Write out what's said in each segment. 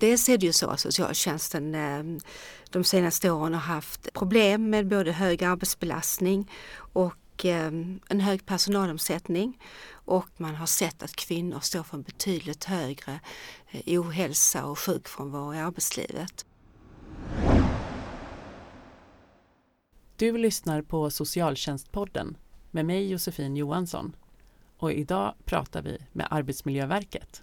Dels är det ju så att socialtjänsten eh, de senaste åren har haft problem med både hög arbetsbelastning och eh, en hög personalomsättning och man har sett att kvinnor står för en betydligt högre eh, ohälsa och sjukfrånvaro i arbetslivet. Du lyssnar på Socialtjänstpodden med mig Josefin Johansson och idag pratar vi med Arbetsmiljöverket.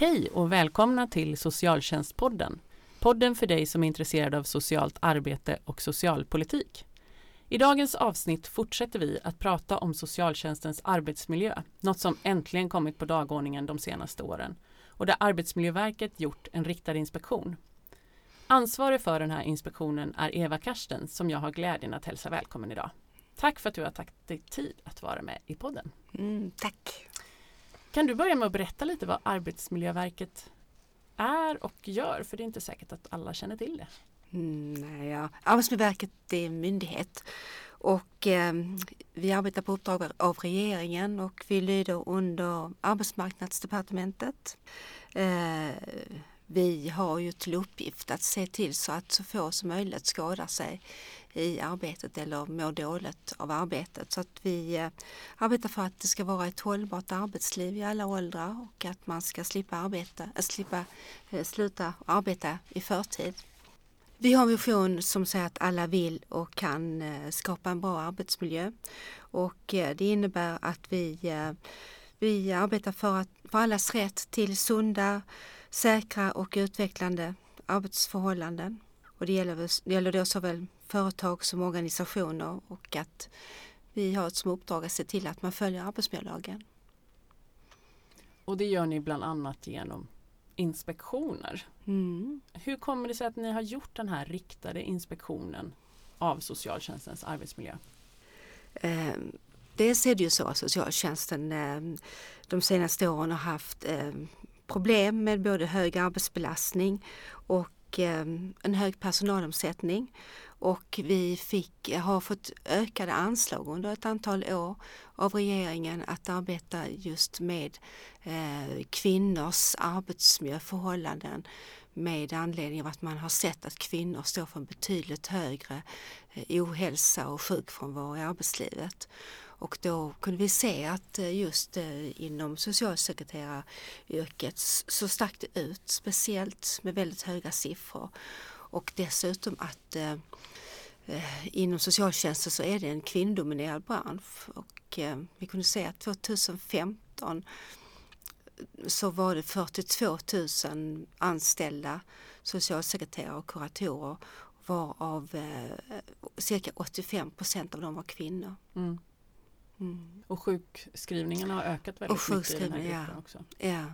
Hej och välkomna till Socialtjänstpodden. Podden för dig som är intresserad av socialt arbete och socialpolitik. I dagens avsnitt fortsätter vi att prata om socialtjänstens arbetsmiljö, något som äntligen kommit på dagordningen de senaste åren och där Arbetsmiljöverket gjort en riktad inspektion. Ansvarig för den här inspektionen är Eva Karsten som jag har glädjen att hälsa välkommen idag. Tack för att du har tagit dig tid att vara med i podden. Mm, tack! Kan du börja med att berätta lite vad Arbetsmiljöverket är och gör? För det är inte säkert att alla känner till det. Mm, nej, ja. Arbetsmiljöverket är en myndighet och eh, vi arbetar på uppdrag av regeringen och vi lyder under Arbetsmarknadsdepartementet. Eh, vi har ju till uppgift att se till så att så få som möjligt skadar sig i arbetet eller mår dåligt av arbetet. Så att vi eh, arbetar för att det ska vara ett hållbart arbetsliv i alla åldrar och att man ska slippa, arbeta, äh, slippa äh, sluta arbeta i förtid. Vi har en vision som säger att alla vill och kan skapa en bra arbetsmiljö och det innebär att vi, vi arbetar för, att, för allas rätt till sunda, säkra och utvecklande arbetsförhållanden. Och det gäller, det gäller då såväl företag som organisationer och att vi har som uppdrag att se till att man följer arbetsmiljölagen. Och det gör ni bland annat genom inspektioner. Mm. Hur kommer det sig att ni har gjort den här riktade inspektionen av socialtjänstens arbetsmiljö? Eh, dels är det ju så att socialtjänsten eh, de senaste åren har haft eh, problem med både hög arbetsbelastning och eh, en hög personalomsättning och vi fick, har fått ökade anslag under ett antal år av regeringen att arbeta just med eh, kvinnors arbetsmiljöförhållanden med anledning av att man har sett att kvinnor står för en betydligt högre eh, ohälsa och sjukfrånvaro i arbetslivet. Och då kunde vi se att eh, just eh, inom socialsekreteraryrket så stack det ut, speciellt med väldigt höga siffror. Och dessutom att eh, inom socialtjänsten så är det en kvinnodominerad bransch och eh, vi kunde se att 2015 så var det 42 000 anställda socialsekreterare och kuratorer varav eh, cirka 85 procent av dem var kvinnor. Mm. Mm. Och sjukskrivningarna har ökat väldigt mycket i den här gruppen ja. också. Ja.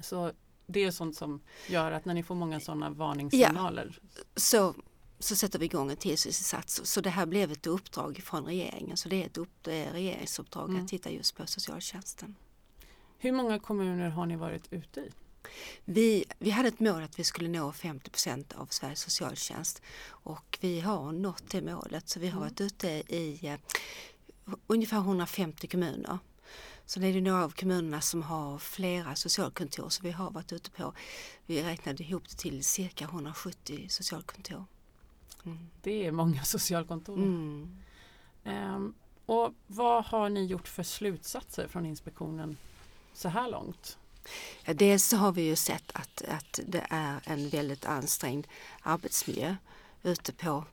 Så det är sånt som gör att när ni får många sådana varningssignaler. Ja. Så, så sätter vi igång en tillsynsinsats. Så det här blev ett uppdrag från regeringen. Så det är ett upp, det är regeringsuppdrag mm. att titta just på socialtjänsten. Hur många kommuner har ni varit ute i? Vi, vi hade ett mål att vi skulle nå 50% av Sveriges socialtjänst och vi har nått det målet. Så vi har mm. varit ute i eh, ungefär 150 kommuner. Så det är det några av kommunerna som har flera socialkontor så vi har varit ute på, vi räknade ihop det till cirka 170 socialkontor. Mm. Det är många socialkontor. Mm. Um, och vad har ni gjort för slutsatser från inspektionen så här långt? Ja, dels så har vi ju sett att, att det är en väldigt ansträngd arbetsmiljö ute på,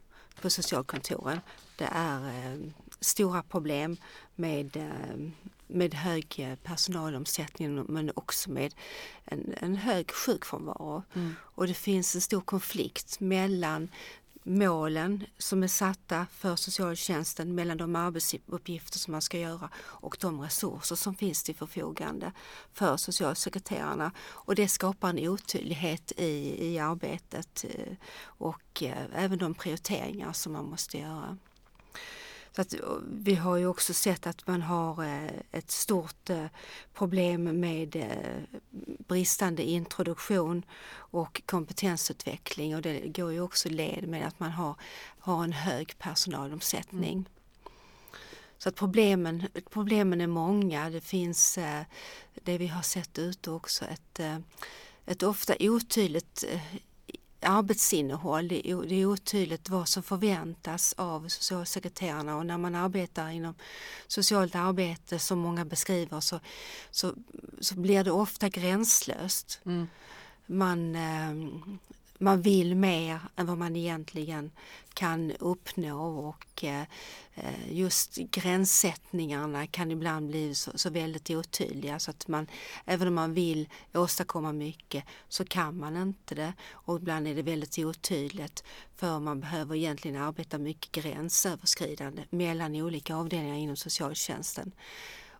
på socialkontoren. Det är eh, stora problem med, eh, med hög personalomsättning men också med en, en hög sjukfrånvaro. Mm. Och det finns en stor konflikt mellan målen som är satta för socialtjänsten mellan de arbetsuppgifter som man ska göra och de resurser som finns till förfogande för socialsekreterarna. Och det skapar en otydlighet i, i arbetet eh, och eh, även de prioriteringar som man måste göra. Så att, vi har ju också sett att man har eh, ett stort eh, problem med eh, bristande introduktion och kompetensutveckling och det går ju också led med att man har, har en hög personalomsättning. Mm. Så att problemen, problemen är många. Det finns det vi har sett ute också ett, ett ofta otydligt arbetsinnehåll. Det är otydligt vad som förväntas av socialsekreterarna och när man arbetar inom socialt arbete som många beskriver så, så, så blir det ofta gränslöst. Mm. Man, eh, man vill mer än vad man egentligen kan uppnå och eh, just gränssättningarna kan ibland bli så, så, väldigt otydliga så att man, även om man vill åstadkomma mycket så kan man inte det och ibland är det väldigt otydligt för man behöver egentligen arbeta mycket gränsöverskridande mellan olika avdelningar inom socialtjänsten.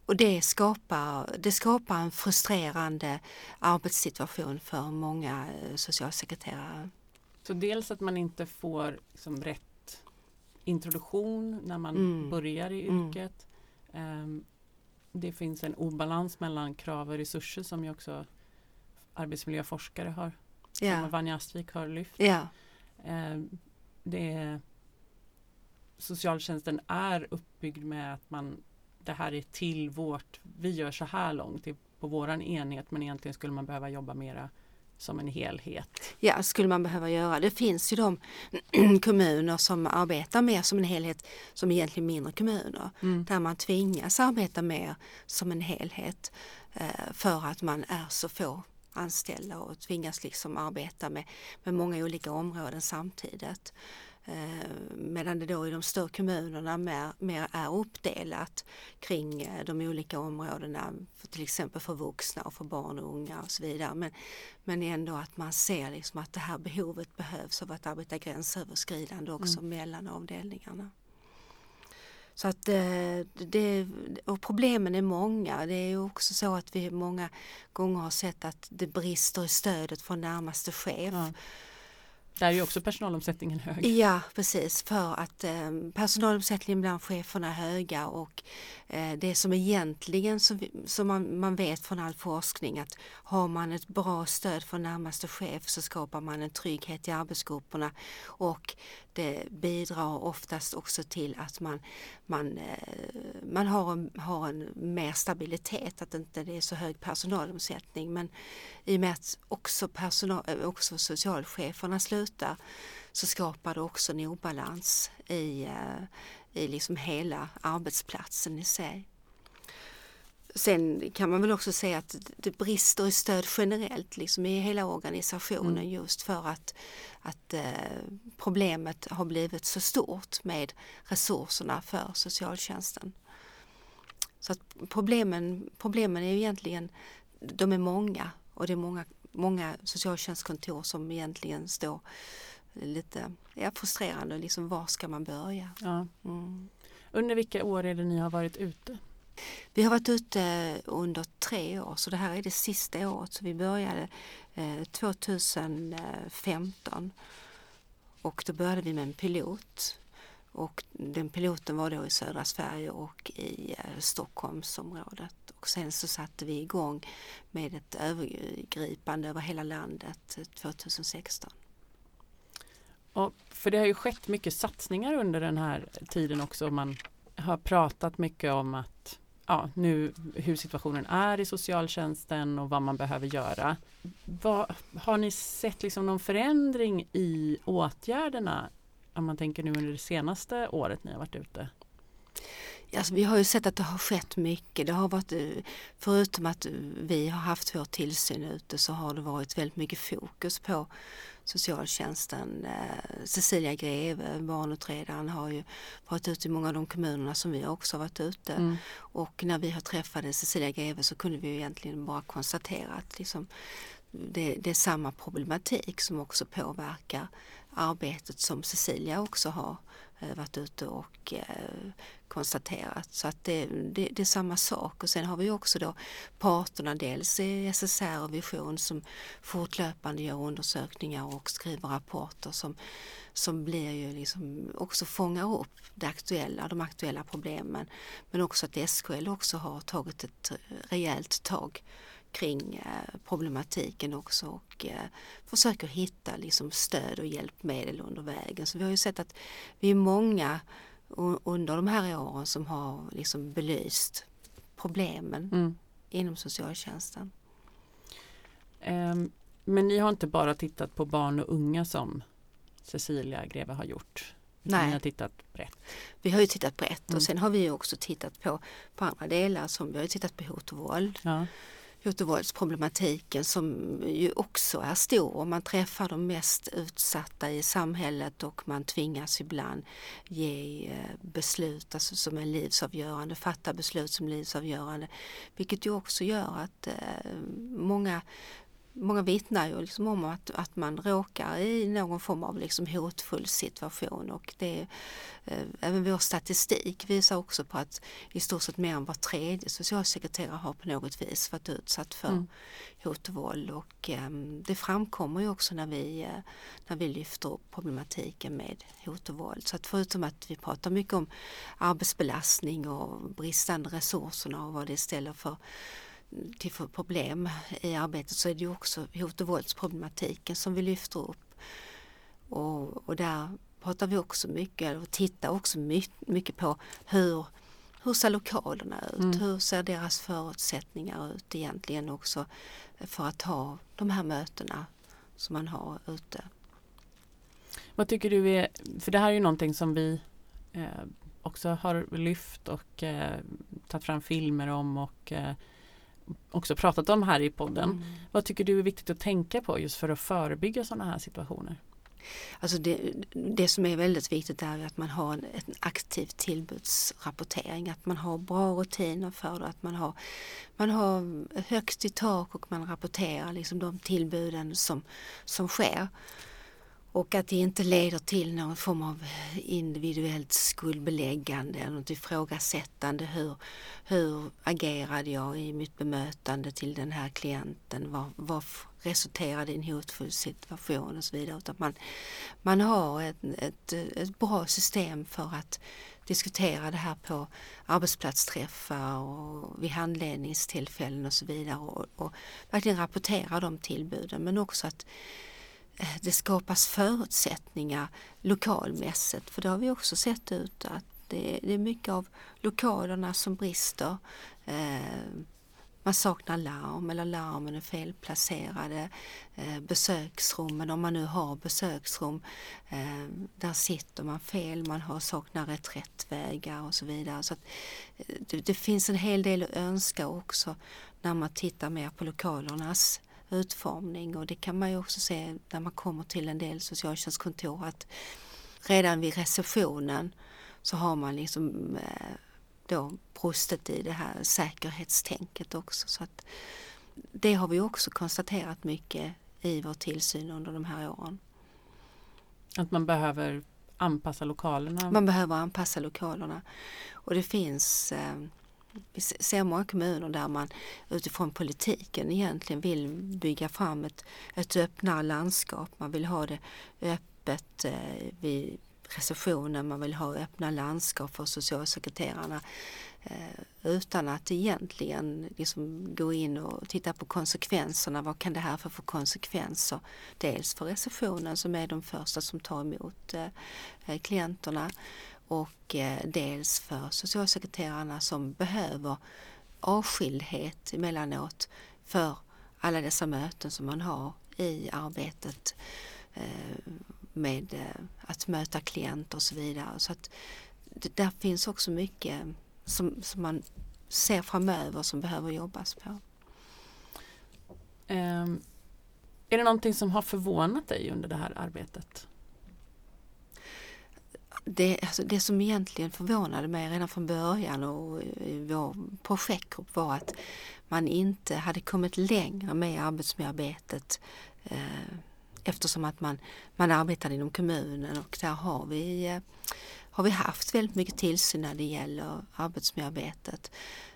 Och det skapar, det skapar en frustrerande arbetssituation för många eh, socialsekreterare. Så dels att man inte får liksom rätt introduktion när man mm. börjar i mm. yrket. Mm. det finns en obalans mellan krav och resurser som ju också arbetsmiljöforskare har, ja. som Vanja Astvik har lyft. Um, det är, socialtjänsten är uppbyggd med att man det här är till vårt, vi gör så här långt på våran enhet men egentligen skulle man behöva jobba mera som en helhet. Ja, skulle man behöva göra. Det finns ju de kommuner som arbetar mer som en helhet som egentligen mindre kommuner. Mm. Där man tvingas arbeta mer som en helhet eh, för att man är så få anställda och tvingas liksom arbeta med, med många olika områden samtidigt. Eh, medan det då i de större kommunerna mer, mer är uppdelat kring eh, de olika områdena, till exempel för vuxna och för barn och unga och så vidare. Men, men ändå att man ser liksom att det här behovet behövs av att arbeta gränsöverskridande också mm. mellan avdelningarna. Så att eh, det, och problemen är många. Det är också så att vi många gånger har sett att det brister i stödet från närmaste chef. Ja där är ju också personalomsättningen hög. Ja precis för att eh, personalomsättningen bland cheferna är höga och eh, det som egentligen som, som man, man, vet från all forskning att har man ett bra stöd från närmaste chef så skapar man en trygghet i arbetsgrupperna och det bidrar oftast också till att man, man, eh, man har, en, har en mer stabilitet, att inte det är så hög personalomsättning. Men i och med att också, personal, eh, också socialcheferna slutar så skapar det också en obalans i, eh, i liksom hela arbetsplatsen i sig. Sen kan man väl också säga att det brister i stöd generellt liksom i hela organisationen mm. just för att, att eh, problemet har blivit så stort med resurserna för socialtjänsten. Så att problemen, problemen är egentligen, de är många och det är många, många socialtjänstkontor som egentligen står lite ja, frustrerande. Liksom, var ska man börja? Ja. Mm. Under vilka år är det ni har varit ute? Vi har varit ute under tre år så det här är det sista året. Så vi började 2015 eh, och då började vi med en pilot. Och den piloten var då i södra Sverige och i eh, Stockholmsområdet. Och sen så satte vi igång med ett övergripande över hela landet eh, 2016. Och för det har ju skett mycket satsningar under den här tiden också. Man har pratat mycket om att ja, nu, hur situationen är i socialtjänsten och vad man behöver göra. Vad, har ni sett liksom någon förändring i åtgärderna om man tänker nu under det senaste året ni har varit ute? Alltså, vi har ju sett att det har skett mycket. Det har varit, eh, förutom att vi har haft vår tillsyn ute så har det varit väldigt mycket fokus på socialtjänsten. Eh, Cecilia Greve, barnutredaren, har ju varit ute i många av de kommunerna som vi också har varit ute. Mm. Och när vi har träffade Cecilia Greve så kunde vi egentligen bara konstatera att liksom, det, det är samma problematik som också påverkar arbetet som Cecilia också har eh, varit ute och eh, konstaterat. Så att det, det, det, är samma sak. Och sen har vi också då parterna, dels i SSR och Vision som fortlöpande gör undersökningar och skriver rapporter som, som blir ju liksom också fångar upp det aktuella, de aktuella problemen. Men också att SKL också har tagit ett rejält tag kring eh, problematiken också och eh, försöker hitta liksom stöd och hjälpmedel under vägen. Så vi har ju sett att vi är många under de här åren som har liksom belyst problemen mm. inom socialtjänsten. Um, men ni har inte bara tittat på barn och unga som Cecilia Greve har gjort? Nej. Ni har tittat brett? Vi har ju tittat brett mm. och sen har vi också tittat på, på andra delar som vi har tittat på hot och våld. Ja Göteborgsproblematiken som ju också är stor och man träffar de mest utsatta i samhället och man tvingas ibland ge eh, beslut alltså som är livsavgörande, fatta beslut som livsavgörande. Vilket ju också gör att eh, många Många vittnar ju liksom om att, att man råkar i någon form av liksom hotfull situation och det, eh, även vår statistik visar också på att i stort sett mer än var tredje socialsekreterare har på något vis varit utsatt för mm. hot och våld och eh, det framkommer ju också när vi, eh, när vi lyfter upp problematiken med hot och våld. Så att förutom att vi pratar mycket om arbetsbelastning och bristande resurserna och vad det ställer för till problem i arbetet så är det ju också hot och våldsproblematiken som vi lyfter upp. Och, och där pratar vi också mycket, och tittar också mycket, mycket på hur, hur ser lokalerna ut? Mm. Hur ser deras förutsättningar ut egentligen också för att ha de här mötena som man har ute. Vad tycker du är, för det här är ju någonting som vi eh, också har lyft och eh, tagit fram filmer om och eh, också pratat om här i podden. Mm. Vad tycker du är viktigt att tänka på just för att förebygga sådana här situationer? Alltså det, det som är väldigt viktigt är att man har en, en aktiv tillbudsrapportering, att man har bra rutiner för det, att man har, man har högt i tak och man rapporterar liksom de tillbuden som, som sker. Och att det inte leder till någon form av eh, individuellt skuldbeläggande eller något ifrågasättande. Hur, hur agerade jag i mitt bemötande till den här klienten? Vad, vad resulterade i en hotfull situation och så vidare. Utan man, man har ett, ett, ett bra system för att diskutera det här på arbetsplatsträffar och vid handledningstillfällen och så vidare och, och verkligen rapportera de tillbuden men också att Eh, det skapas förutsättningar lokalmässigt för det har vi också sett ut att det, är mycket av lokalerna som brister. Eh, man saknar larm eller larmen är felplacerade. Eh, besöksrummen, om man nu har besöksrum, eh, där sitter man fel, man har, saknar reträttvägar och så vidare. Så eh, det, det, finns en hel del att önska också när man tittar mer på lokalernas utformning och det kan man ju också se när man kommer till en del socialtjänstkontor att redan vid receptionen så har man liksom eh, då brustit i det här säkerhetstänket också. Så att det har vi också konstaterat mycket i vår tillsyn under de här åren. Att man behöver anpassa lokalerna? Man behöver anpassa lokalerna. Och det finns eh, vi ser många kommuner där man utifrån politiken egentligen vill bygga fram ett, ett öppnare landskap. Man vill ha det öppet eh, vid receptionen, man vill ha öppna landskap för socialsekreterarna eh, utan att egentligen liksom gå in och titta på konsekvenserna. Vad kan det här få för konsekvenser? Dels för receptionen som är de första som tar emot eh, klienterna och eh, dels för socialsekreterarna som behöver avskildhet emellanåt för alla dessa möten som man har i arbetet eh, med eh, att möta klienter och så vidare. Så att där finns också mycket som, som man ser framöver som behöver jobbas på. Um, är det någonting som har förvånat dig under det här arbetet? Det, alltså det som egentligen förvånade mig redan från början och i vår projektgrupp var att man inte hade kommit längre med arbetsmiljöarbetet eh, eftersom att man, man arbetade inom kommunen och där har vi, eh, har vi haft väldigt mycket tillsyn när det gäller arbetsmiljöarbetet.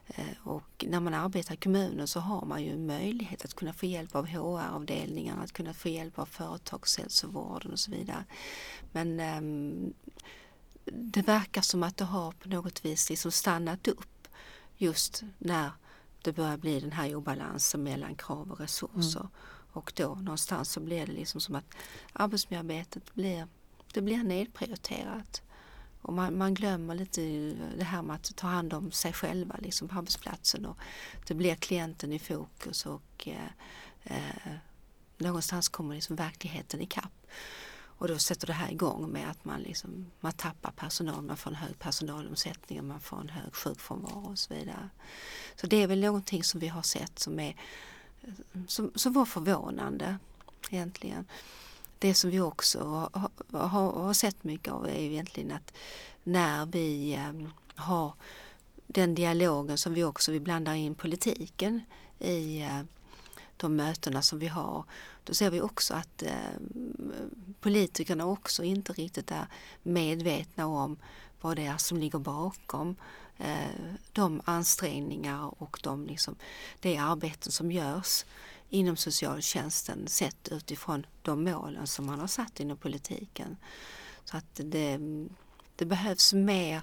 Eh, och när man arbetar i kommunen så har man ju möjlighet att kunna få hjälp av HR-avdelningarna, att kunna få hjälp av företagshälsovården och så vidare. Men um, det verkar som att det har på något vis liksom stannat upp just när det börjar bli den här obalansen mellan krav och resurser. Mm. Och då någonstans så blir det liksom som att arbetsmiljöarbetet blir, det blir nedprioriterat. Och man, man, glömmer lite det här med att ta hand om sig själva liksom på arbetsplatsen. Och det blir klienten i fokus och eh, eh, någonstans kommer liksom verkligheten ikapp. Och då sätter det här igång med att man, liksom, man tappar personal, man får en hög personalomsättning, man får en hög sjukfrånvaro och så vidare. Så det är väl någonting som vi har sett som, är, som, som var förvånande egentligen. Det som vi också har, har, har sett mycket av är egentligen att när vi ehm, har den dialogen som vi också vi blandar in politiken i eh, de mötena som vi har. Då ser vi också att eh, politikerna också inte riktigt är medvetna om vad det är som ligger bakom eh, de ansträngningar och de, liksom, det arbeten som görs inom socialtjänsten sett utifrån de målen som man har satt inom politiken. Så att det, det behövs mer,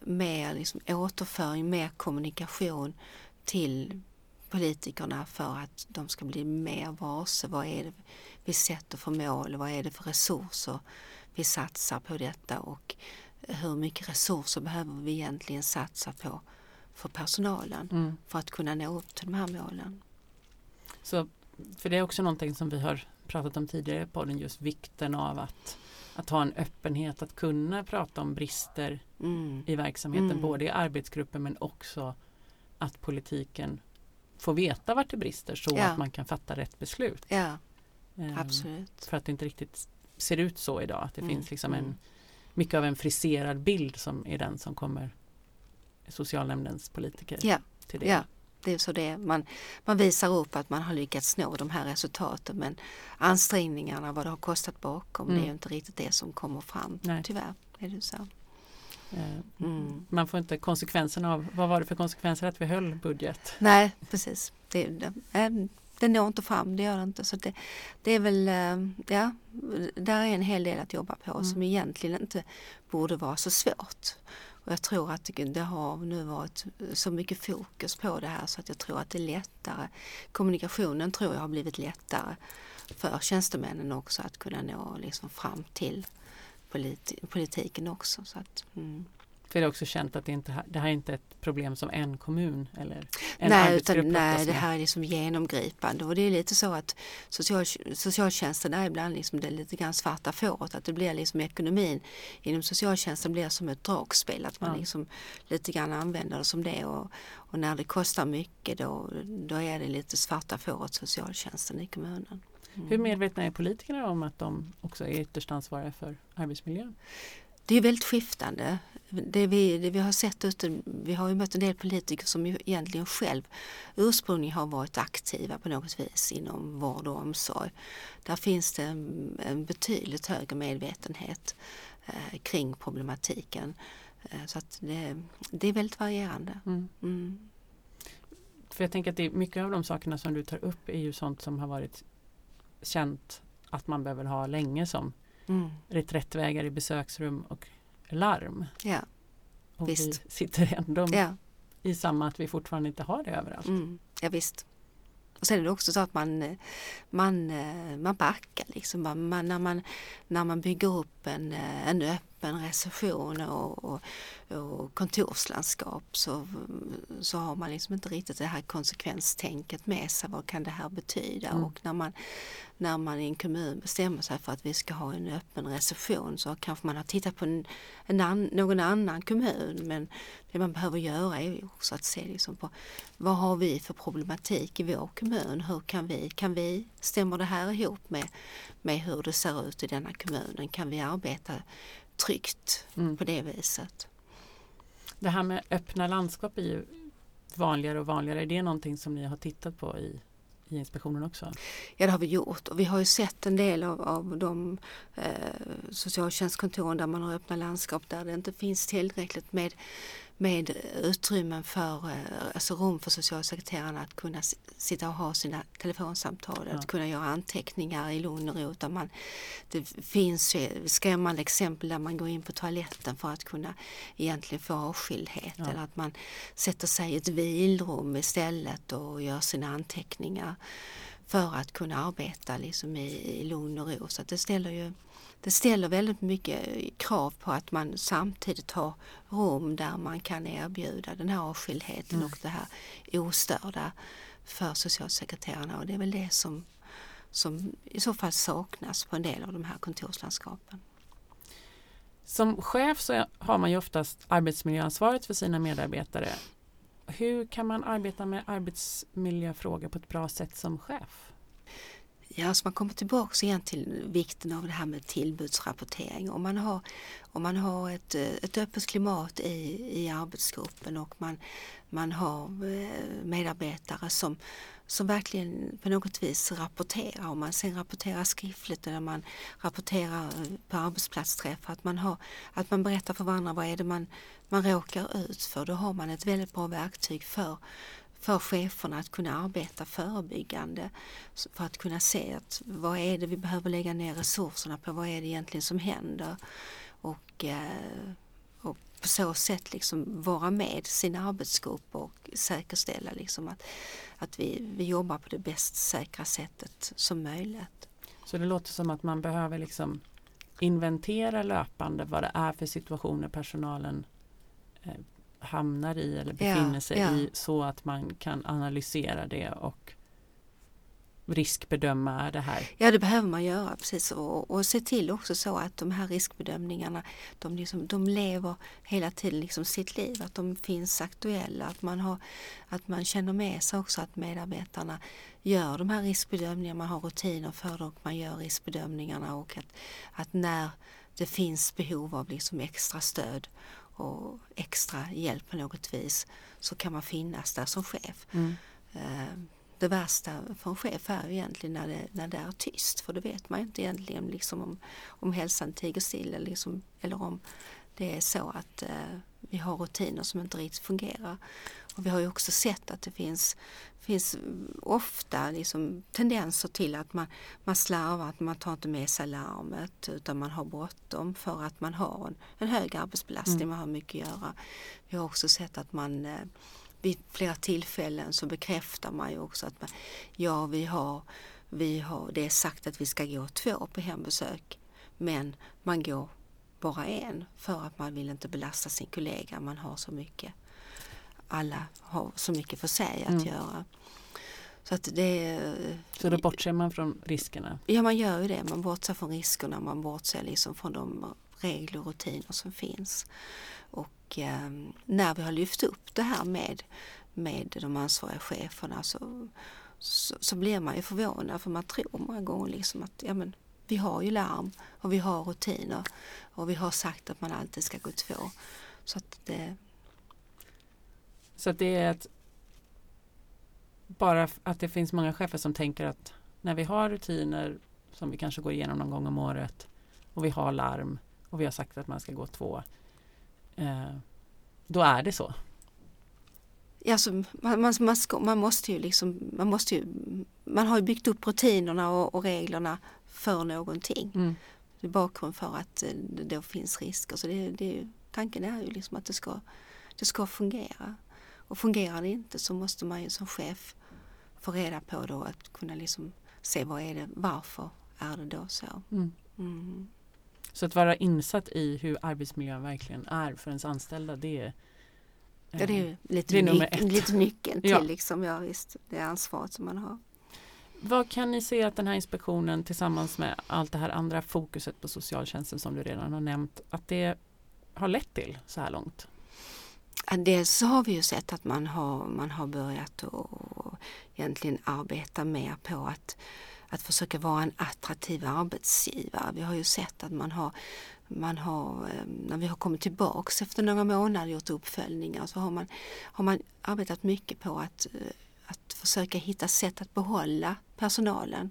mer liksom återföring, mer kommunikation till politikerna för att de ska bli mer varse vad är det vi sätter för mål, vad är det för resurser vi satsar på detta och hur mycket resurser behöver vi egentligen satsa på för personalen mm. för att kunna nå upp till de här målen. Så, för det är också någonting som vi har pratat om tidigare på den just vikten av att, att ha en öppenhet att kunna prata om brister mm. i verksamheten mm. både i arbetsgruppen men också att politiken få veta vart det brister så ja. att man kan fatta rätt beslut. Ja, um, absolut. För att det inte riktigt ser ut så idag. Att det mm. finns liksom en, mm. mycket av en friserad bild som är den som kommer socialnämndens politiker ja. till det. Det är så det man, man visar upp att man har lyckats nå de här resultaten men ansträngningarna, vad det har kostat bakom, mm. det är inte riktigt det som kommer fram. Nej. Tyvärr är det så. Eh, mm. Man får inte konsekvenserna av, vad var det för konsekvenser att vi höll budget? Nej precis, det, det, det når inte fram, det gör det inte. Så det, det är väl, eh, ja, där är en hel del att jobba på mm. som egentligen inte borde vara så svårt. Och jag tror att det har nu varit så mycket fokus på det här så att jag tror att det är lättare. Kommunikationen tror jag har blivit lättare för tjänstemännen också att kunna nå liksom fram till politi politiken också. Så att, mm. För det är också känt att det, inte, det här är inte ett problem som en kommun eller en nej, utan, nej, det här är liksom genomgripande och det är lite så att social, socialtjänsten är ibland liksom det lite grann svarta fåret. Att det blir liksom ekonomin inom socialtjänsten blir som ett dragspel. Att man ja. liksom lite grann använder det som det och, och när det kostar mycket då, då är det lite svarta fåret socialtjänsten i kommunen. Mm. Hur medvetna är politikerna om att de också är ytterst ansvariga för arbetsmiljön? Det är väldigt skiftande. Det vi, det vi har sett ute, vi har ju mött en del politiker som ju egentligen själv ursprungligen har varit aktiva på något vis inom vård och omsorg. Där finns det en, en betydligt högre medvetenhet eh, kring problematiken. Eh, så att det, det, är väldigt varierande. Mm. Mm. För jag tänker att det, mycket av de sakerna som du tar upp är ju sånt som har varit känt att man behöver ha länge som mm. reträttvägar i besöksrum och larm. Ja, och visst. vi sitter ändå ja. i samma att vi fortfarande inte har det överallt. Mm. Ja visst. Och sen är det också så att man, man, man backar liksom. Man, när, man, när man bygger upp en, en öppen reception och, och, och kontorslandskap så, så har man liksom inte riktigt det här konsekvenstänket med sig. Vad kan det här betyda? Mm. Och när man, när man i en kommun bestämmer sig för att vi ska ha en öppen reception så kanske man har tittat på en, en an, någon annan kommun men det man behöver göra är också att se liksom på vad har vi för problematik i vår kommun? Hur kan vi, kan vi, stämmer det här ihop med, med hur det ser ut i denna kommunen? Kan vi arbeta tryggt Mm. på det viset. Det här med öppna landskap är ju vanligare och vanligare. Är det någonting som ni har tittat på i, i inspektionen också? Ja det har vi gjort och vi har ju sett en del av, av de eh, socialtjänstkontoren där man har öppna landskap där det inte finns tillräckligt med, med utrymmen för, eh, alltså rum för socialsekreterarna att kunna sitta och ha sina telefonsamtal, Ja. att kunna göra anteckningar i lugn och ro. Utan man, det finns ju skrämmande exempel där man går in på toaletten för att kunna egentligen få avskildhet Ja. eller att man sätter sig i ett vilrum istället och gör sina anteckningar för att kunna arbeta liksom i, i lugn och ro. Så det ställer ju det ställer väldigt mycket krav på att man samtidigt har rum där man kan erbjuda den här avskildheten Mm. och det här ostörda för socialsekreterarna och det är väl det som, som i så fall saknas på en del av de här kontorslandskapen. Som chef så har man ju oftast arbetsmiljöansvaret för sina medarbetare. Hur kan man arbeta med arbetsmiljöfrågor på ett bra sätt som chef? Ja, så man kommer tillbaka igen till vikten av det här med tillbudsrapportering. Om man har, om man har ett, ett öppet klimat i, i arbetsgruppen och man, man har eh, medarbetare som, som verkligen på något vis rapporterar. Om man sen rapporterar skriftligt eller man rapporterar på arbetsplatsträffar. Att man, har, att man berättar för varandra vad är det man, man råkar ut för. Då har man ett väldigt bra verktyg för för cheferna att kunna arbeta förebyggande för att kunna se att vad är det vi behöver lägga ner resurserna på, vad är det egentligen som händer och, eh, och på så sätt liksom vara med sin arbetsgrupp och säkerställa liksom att, att vi, vi jobbar på det bäst säkra sättet som möjligt. Så det låter som att man behöver liksom inventera löpande vad det är för situationer personalen eh, hamnar i eller befinner sig ja. i så att man kan analysera det och riskbedöma det här. Ja det behöver man göra precis och, och se till också så att de här riskbedömningarna de, liksom, de lever hela tiden liksom sitt liv, att de finns aktuella, att man, har, att man känner med sig också att medarbetarna gör de här riskbedömningarna, man har rutiner för det och man gör riskbedömningarna och att, att när det finns behov av liksom extra stöd och extra hjälp på något vis så kan man finnas där som chef. Mm. Eh, det värsta för en chef är egentligen när det, när det är tyst för då vet man inte egentligen liksom om, om hälsan tiger still eller, liksom, eller om det är så att eh, vi har rutiner som inte riktigt fungerar. Och vi har ju också sett att det finns, finns ofta liksom tendenser till att man, man slarvar, att man tar inte med sig larmet utan man har bråttom för att man har en, en hög arbetsbelastning, Mm. man har mycket att göra. Vi har också sett att man eh, vid flera tillfällen så bekräftar man ju också att man, ja vi har, vi har, det är sagt att vi ska gå två på hembesök men man går bara en för att man vill inte belasta sin kollega. Man har så mycket, alla har så mycket för sig att Mm. göra. Så att det Så då bortser man från riskerna. Ja man gör ju det, man bortser från riskerna, man bortser liksom från de regler och rutiner som finns. Och eh, när vi har lyft upp det här med, med de ansvariga cheferna så, så, så blir man ju förvånad för man tror många gånger liksom att ja, men, vi har ju larm och vi har rutiner och vi har sagt att man alltid ska gå två. Så att det, Så att det är ett, bara att det finns många chefer som tänker att när vi har rutiner som vi kanske går igenom någon gång om året och vi har larm och vi har sagt att man ska gå två. Eh, då är det så. Alltså, man, man, man, ska, man måste ju liksom, man måste ju, man har ju byggt upp rutinerna och, och reglerna för någonting. Mm. Det är bakgrund för att eh, det då finns risker. Så det, det, är ju- tanken är ju liksom att det ska, det ska fungera. Och fungerar det inte så måste man ju som chef få reda på då att kunna liksom se vad är det, varför är det då så. Mm. Mm. Så att vara insatt i hur arbetsmiljön verkligen är för ens anställda det är Ja, det är eh, lite, det är nummer ett. lite nyckeln till Ja. liksom, ja, visst, det ansvaret som man har. Vad kan ni se att den här inspektionen tillsammans med allt det här andra fokuset på socialtjänsten som du redan har nämnt att det har lett till så här långt? Dels så har vi ju sett att man har, man har börjat att egentligen arbeta mer på att, att försöka vara en attraktiv arbetsgivare. Vi har ju sett att man har, man har eh, när vi har kommit tillbaks efter några månader gjort uppföljningar så har man, har man arbetat mycket på att, eh, att försöka hitta sätt att behålla personalen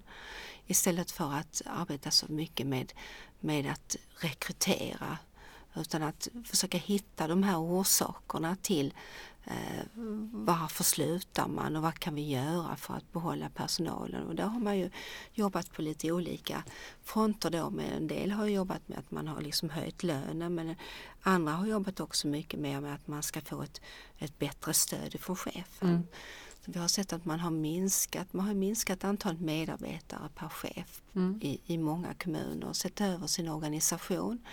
istället för att arbeta så mycket med, med att rekrytera utan att försöka hitta de här orsakerna till eh, varför slutar man och vad kan vi göra för att behålla personalen? Och där har man ju jobbat på lite olika fronter då. Med en del har jobbat med att man har liksom höjt lönen men andra har jobbat också mycket mer med att man ska få ett, ett bättre stöd från chefen. Mm. Vi har sett att man har minskat, man har minskat antalet medarbetare per chef mm. i, i många kommuner och sett över sin organisation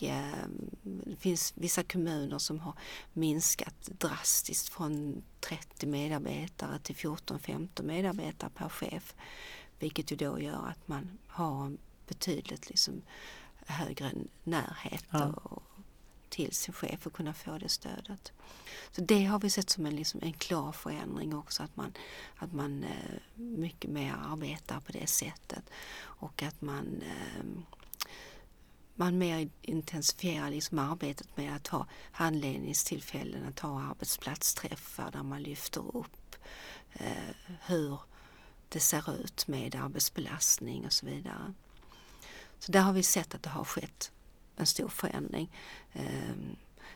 och eh, det finns vissa kommuner som har minskat drastiskt från 30 medarbetare till 14-15 medarbetare per chef. Vilket ju då gör att man har en betydligt liksom högre närhet ja. och, till sin chef och kunna få det stödet. Så det har vi sett som en, liksom, en klar förändring också att man, att man eh, mycket mer arbetar på det sättet och att man eh, man mer intensifierar liksom arbetet med att ha handledningstillfällen, att ha arbetsplatsträffar där man lyfter upp eh, hur det ser ut med arbetsbelastning och så vidare. Så där har vi sett att det har skett en stor förändring. Eh,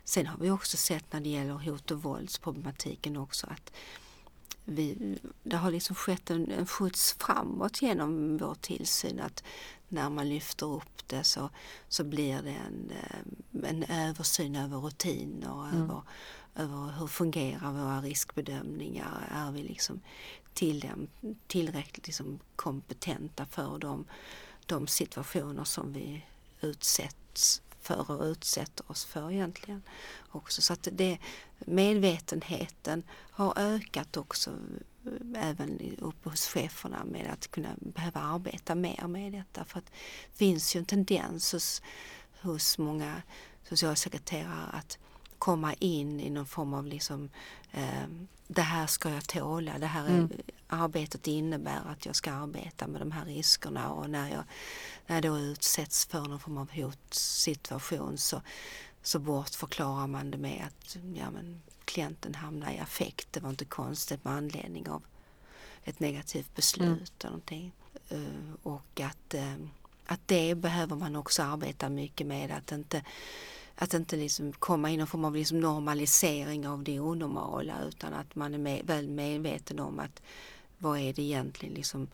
sen har vi också sett när det gäller hot och våldsproblematiken också att vi, det har liksom skett en, en skjuts framåt genom vår tillsyn. Att när man lyfter upp det så, så blir det en, eh, en översyn över rutiner, mm. över, över hur fungerar våra riskbedömningar. Är vi liksom till, tillräckligt liksom kompetenta för de, de situationer som vi utsätts för och utsätter oss för egentligen. Också. Så att det, medvetenheten har ökat också eh, även uppe hos cheferna med att kunna behöva arbeta mer med detta. För att det finns ju en tendens hos, hos många socialsekreterare att komma in i någon form av liksom, eh, det här ska jag tåla, det här mm. arbetet innebär att jag ska arbeta med de här riskerna och när jag, när jag då utsätts för någon form av hotsituation så, så bortförklarar man det med att ja, men, klienten hamnar i affekt, det var inte konstigt med anledning av ett negativt beslut mm. eller någonting. Uh, och att, uh, att det behöver man också arbeta mycket med, att inte att inte liksom komma i någon form av liksom normalisering av det onormala utan att man är med, väl medveten om att vad är det egentligen liksom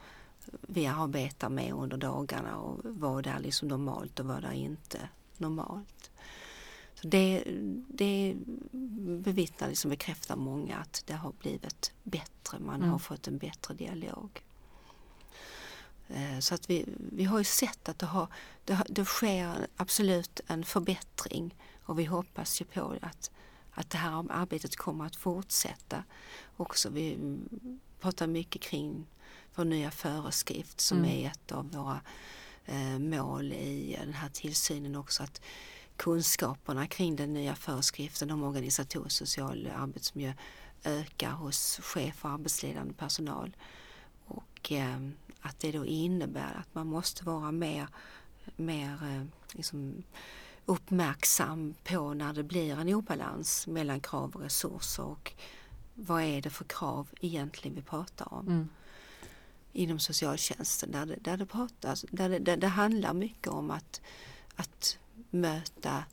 vi arbetar med under dagarna och vad är liksom normalt och vad är inte normalt. Så det, det bevittnar, liksom bekräftar många att det har blivit bättre, man mm. har fått en bättre dialog. Eh, så att vi, vi har ju sett att det, har, det, det sker absolut en förbättring och vi hoppas ju på att, att det här arbetet kommer att fortsätta också. Vi pratar mycket kring vår nya föreskrift som mm. är ett av våra eh, mål i den här tillsynen också. att kunskaperna kring den nya föreskriften om organisatorisk social arbetsmiljö ökar hos chef och arbetsledande personal. Och eh, att det då innebär att man måste vara mer, mer eh, liksom uppmärksam på när det blir en obalans mellan krav och resurser och vad är det för krav egentligen vi pratar om. Mm. Inom socialtjänsten där det, där det, pratas, där det, där det handlar mycket om att, att möta,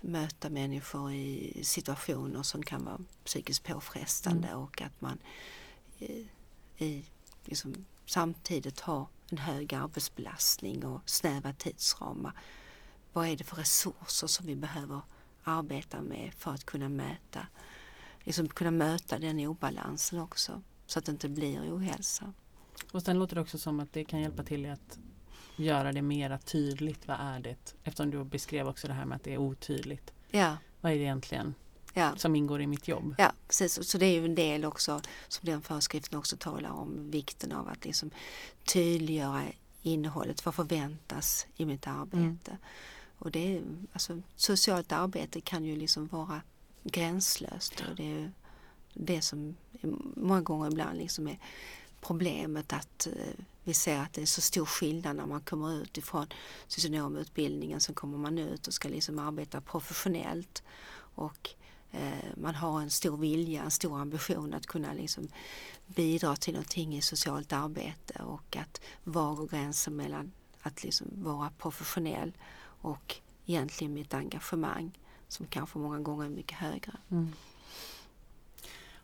möta människor i situationer som kan vara psykiskt påfrestande mm. och att man i, i liksom, samtidigt har en hög arbetsbelastning och snäva tidsramar. Vad är det för resurser som vi behöver arbeta med för att kunna mäta, liksom kunna möta den obalansen också så att det inte blir ohälsa. Och sen låter det också som att det kan hjälpa till att göra det mera tydligt. Vad är det? Eftersom du beskrev också det här med att det är otydligt. Ja. Vad är det egentligen ja. som ingår i mitt jobb? Ja, precis. Så det är ju en del också som den föreskriften också talar om. Vikten av att liksom tydliggöra innehållet. Vad förväntas i mitt arbete? Mm. Och det är, alltså, socialt arbete kan ju liksom vara gränslöst. Och det är det som många gånger ibland liksom är problemet att eh, vi ser att det är så stor skillnad när man kommer ut ifrån socionomutbildningen så kommer man ut och ska liksom arbeta professionellt och Eh, man har en stor vilja, en stor ambition att kunna liksom bidra till någonting i socialt arbete och att var går gränsen mellan att liksom vara professionell och egentligen mitt engagemang som kanske många gånger är mycket högre. Mm.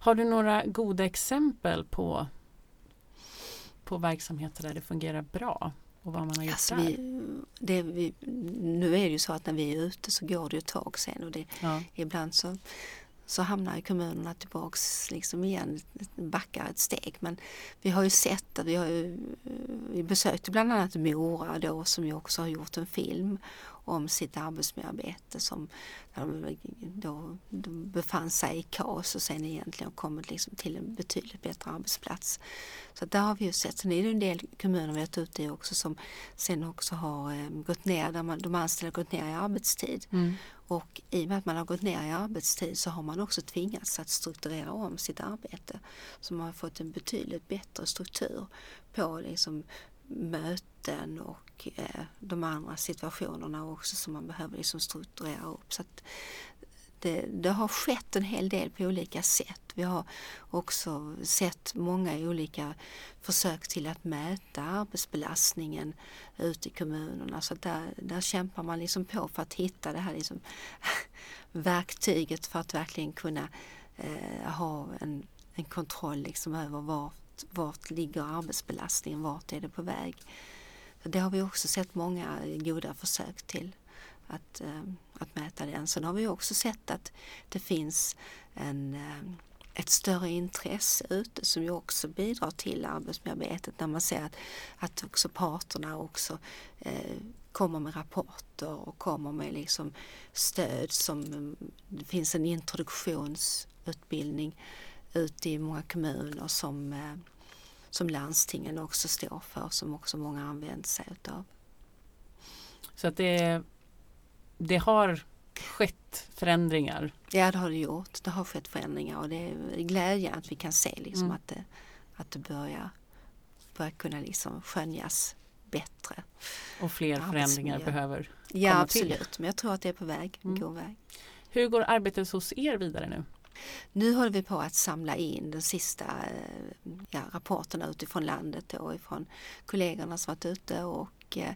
Har du några goda exempel på, på verksamheter där det fungerar bra? Och vad man har gjort alltså där? Vi, det vi, nu är det ju så att när vi är ute så går det ett tag sen och det, ja. ibland så så hamnar kommunerna tillbaks liksom igen, backar ett steg. Men vi har ju sett att vi har ju, vi besökte bland annat Mora då som ju också har gjort en film om sitt arbetsmiljöarbete som då, befann sig i kaos och sen egentligen kommit liksom till en betydligt bättre arbetsplats. Så där har vi ju sett. Sen är det en del kommuner vi har varit ute i också som sen också har eh, gått ner, där man, de anställda har gått ner i arbetstid. Mm. Och i och med att man har gått ner i arbetstid så har man också tvingats att strukturera om sitt arbete. Så man har fått en betydligt bättre struktur på liksom möten och eh, de andra situationerna också som man behöver liksom strukturera upp. Så det, det, har skett en hel del på olika sätt. Vi har också sett många olika försök till att mäta arbetsbelastningen ute i kommunerna. Så där, där kämpar man liksom på för att hitta det här liksom verktyget för att verkligen kunna eh, ha en, en kontroll liksom över vart, vart ligger arbetsbelastningen, vart är det på väg. Så det har vi också sett många goda försök till att, eh, att mäta den. Sen har vi också sett att det finns en, eh, ett större intresse ute som ju också bidrar till arbetsmiljöarbetet när man ser att, att också parterna också eh, kommer med rapporter och kommer med liksom stöd som mm, det finns en introduktionsutbildning ute i många kommuner som, eh, som landstingen också står för som också många använder sig utav. Så att det det har skett förändringar? Ja, det har det gjort. Det har skett förändringar och det är glädjande att vi kan se liksom mm. att, det, att det börjar, börjar kunna liksom skönjas bättre. Och fler förändringar behöver ja, komma absolut. till? Ja, absolut. Men jag tror att det är på väg, mm. god väg. Hur går arbetet hos er vidare nu? Nu håller vi på att samla in de sista eh, ja, rapporterna utifrån landet och ifrån kollegorna som varit ute och Eh,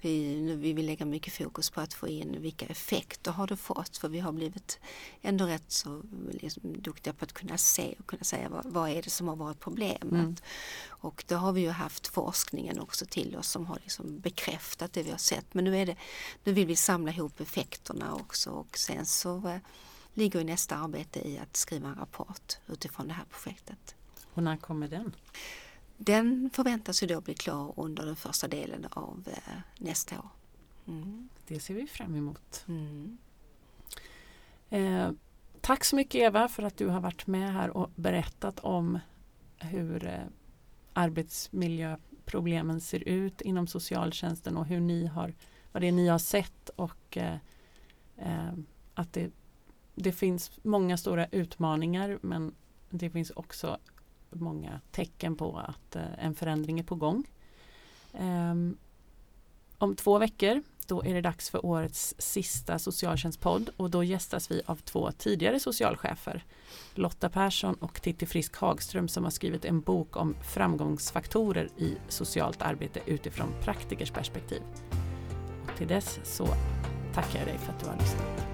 vi, nu, vi vill lägga mycket fokus på att få in vilka effekter har det fått för vi har blivit ändå rätt så liksom, duktiga på att kunna se och kunna säga vad, vad är det som har varit problemet. Mm. Och då har vi ju haft forskningen också till oss som har liksom bekräftat det vi har sett. Men nu, är det, nu vill vi samla ihop effekterna också och sen så ligger nästa arbete i att skriva en rapport utifrån det här projektet. Och när kommer den? Den förväntas ju då bli klar under den första delen av eh, nästa år. Mm. Det ser vi fram emot. Mm. Eh, tack så mycket Eva för att du har varit med här och berättat om hur eh, arbetsmiljöproblemen ser ut inom socialtjänsten och hur ni har, vad det är ni har sett och eh, eh, att det, det finns många stora utmaningar men det finns också många tecken på att eh, en förändring är på gång. Ehm, om två veckor då är det dags för årets sista socialtjänstpodd och då gästas vi av två tidigare socialchefer. Lotta Persson och Titti Frisk Hagström som har skrivit en bok om framgångsfaktorer i socialt arbete utifrån praktikers perspektiv. Och till dess så tackar jag dig för att du har lyssnat.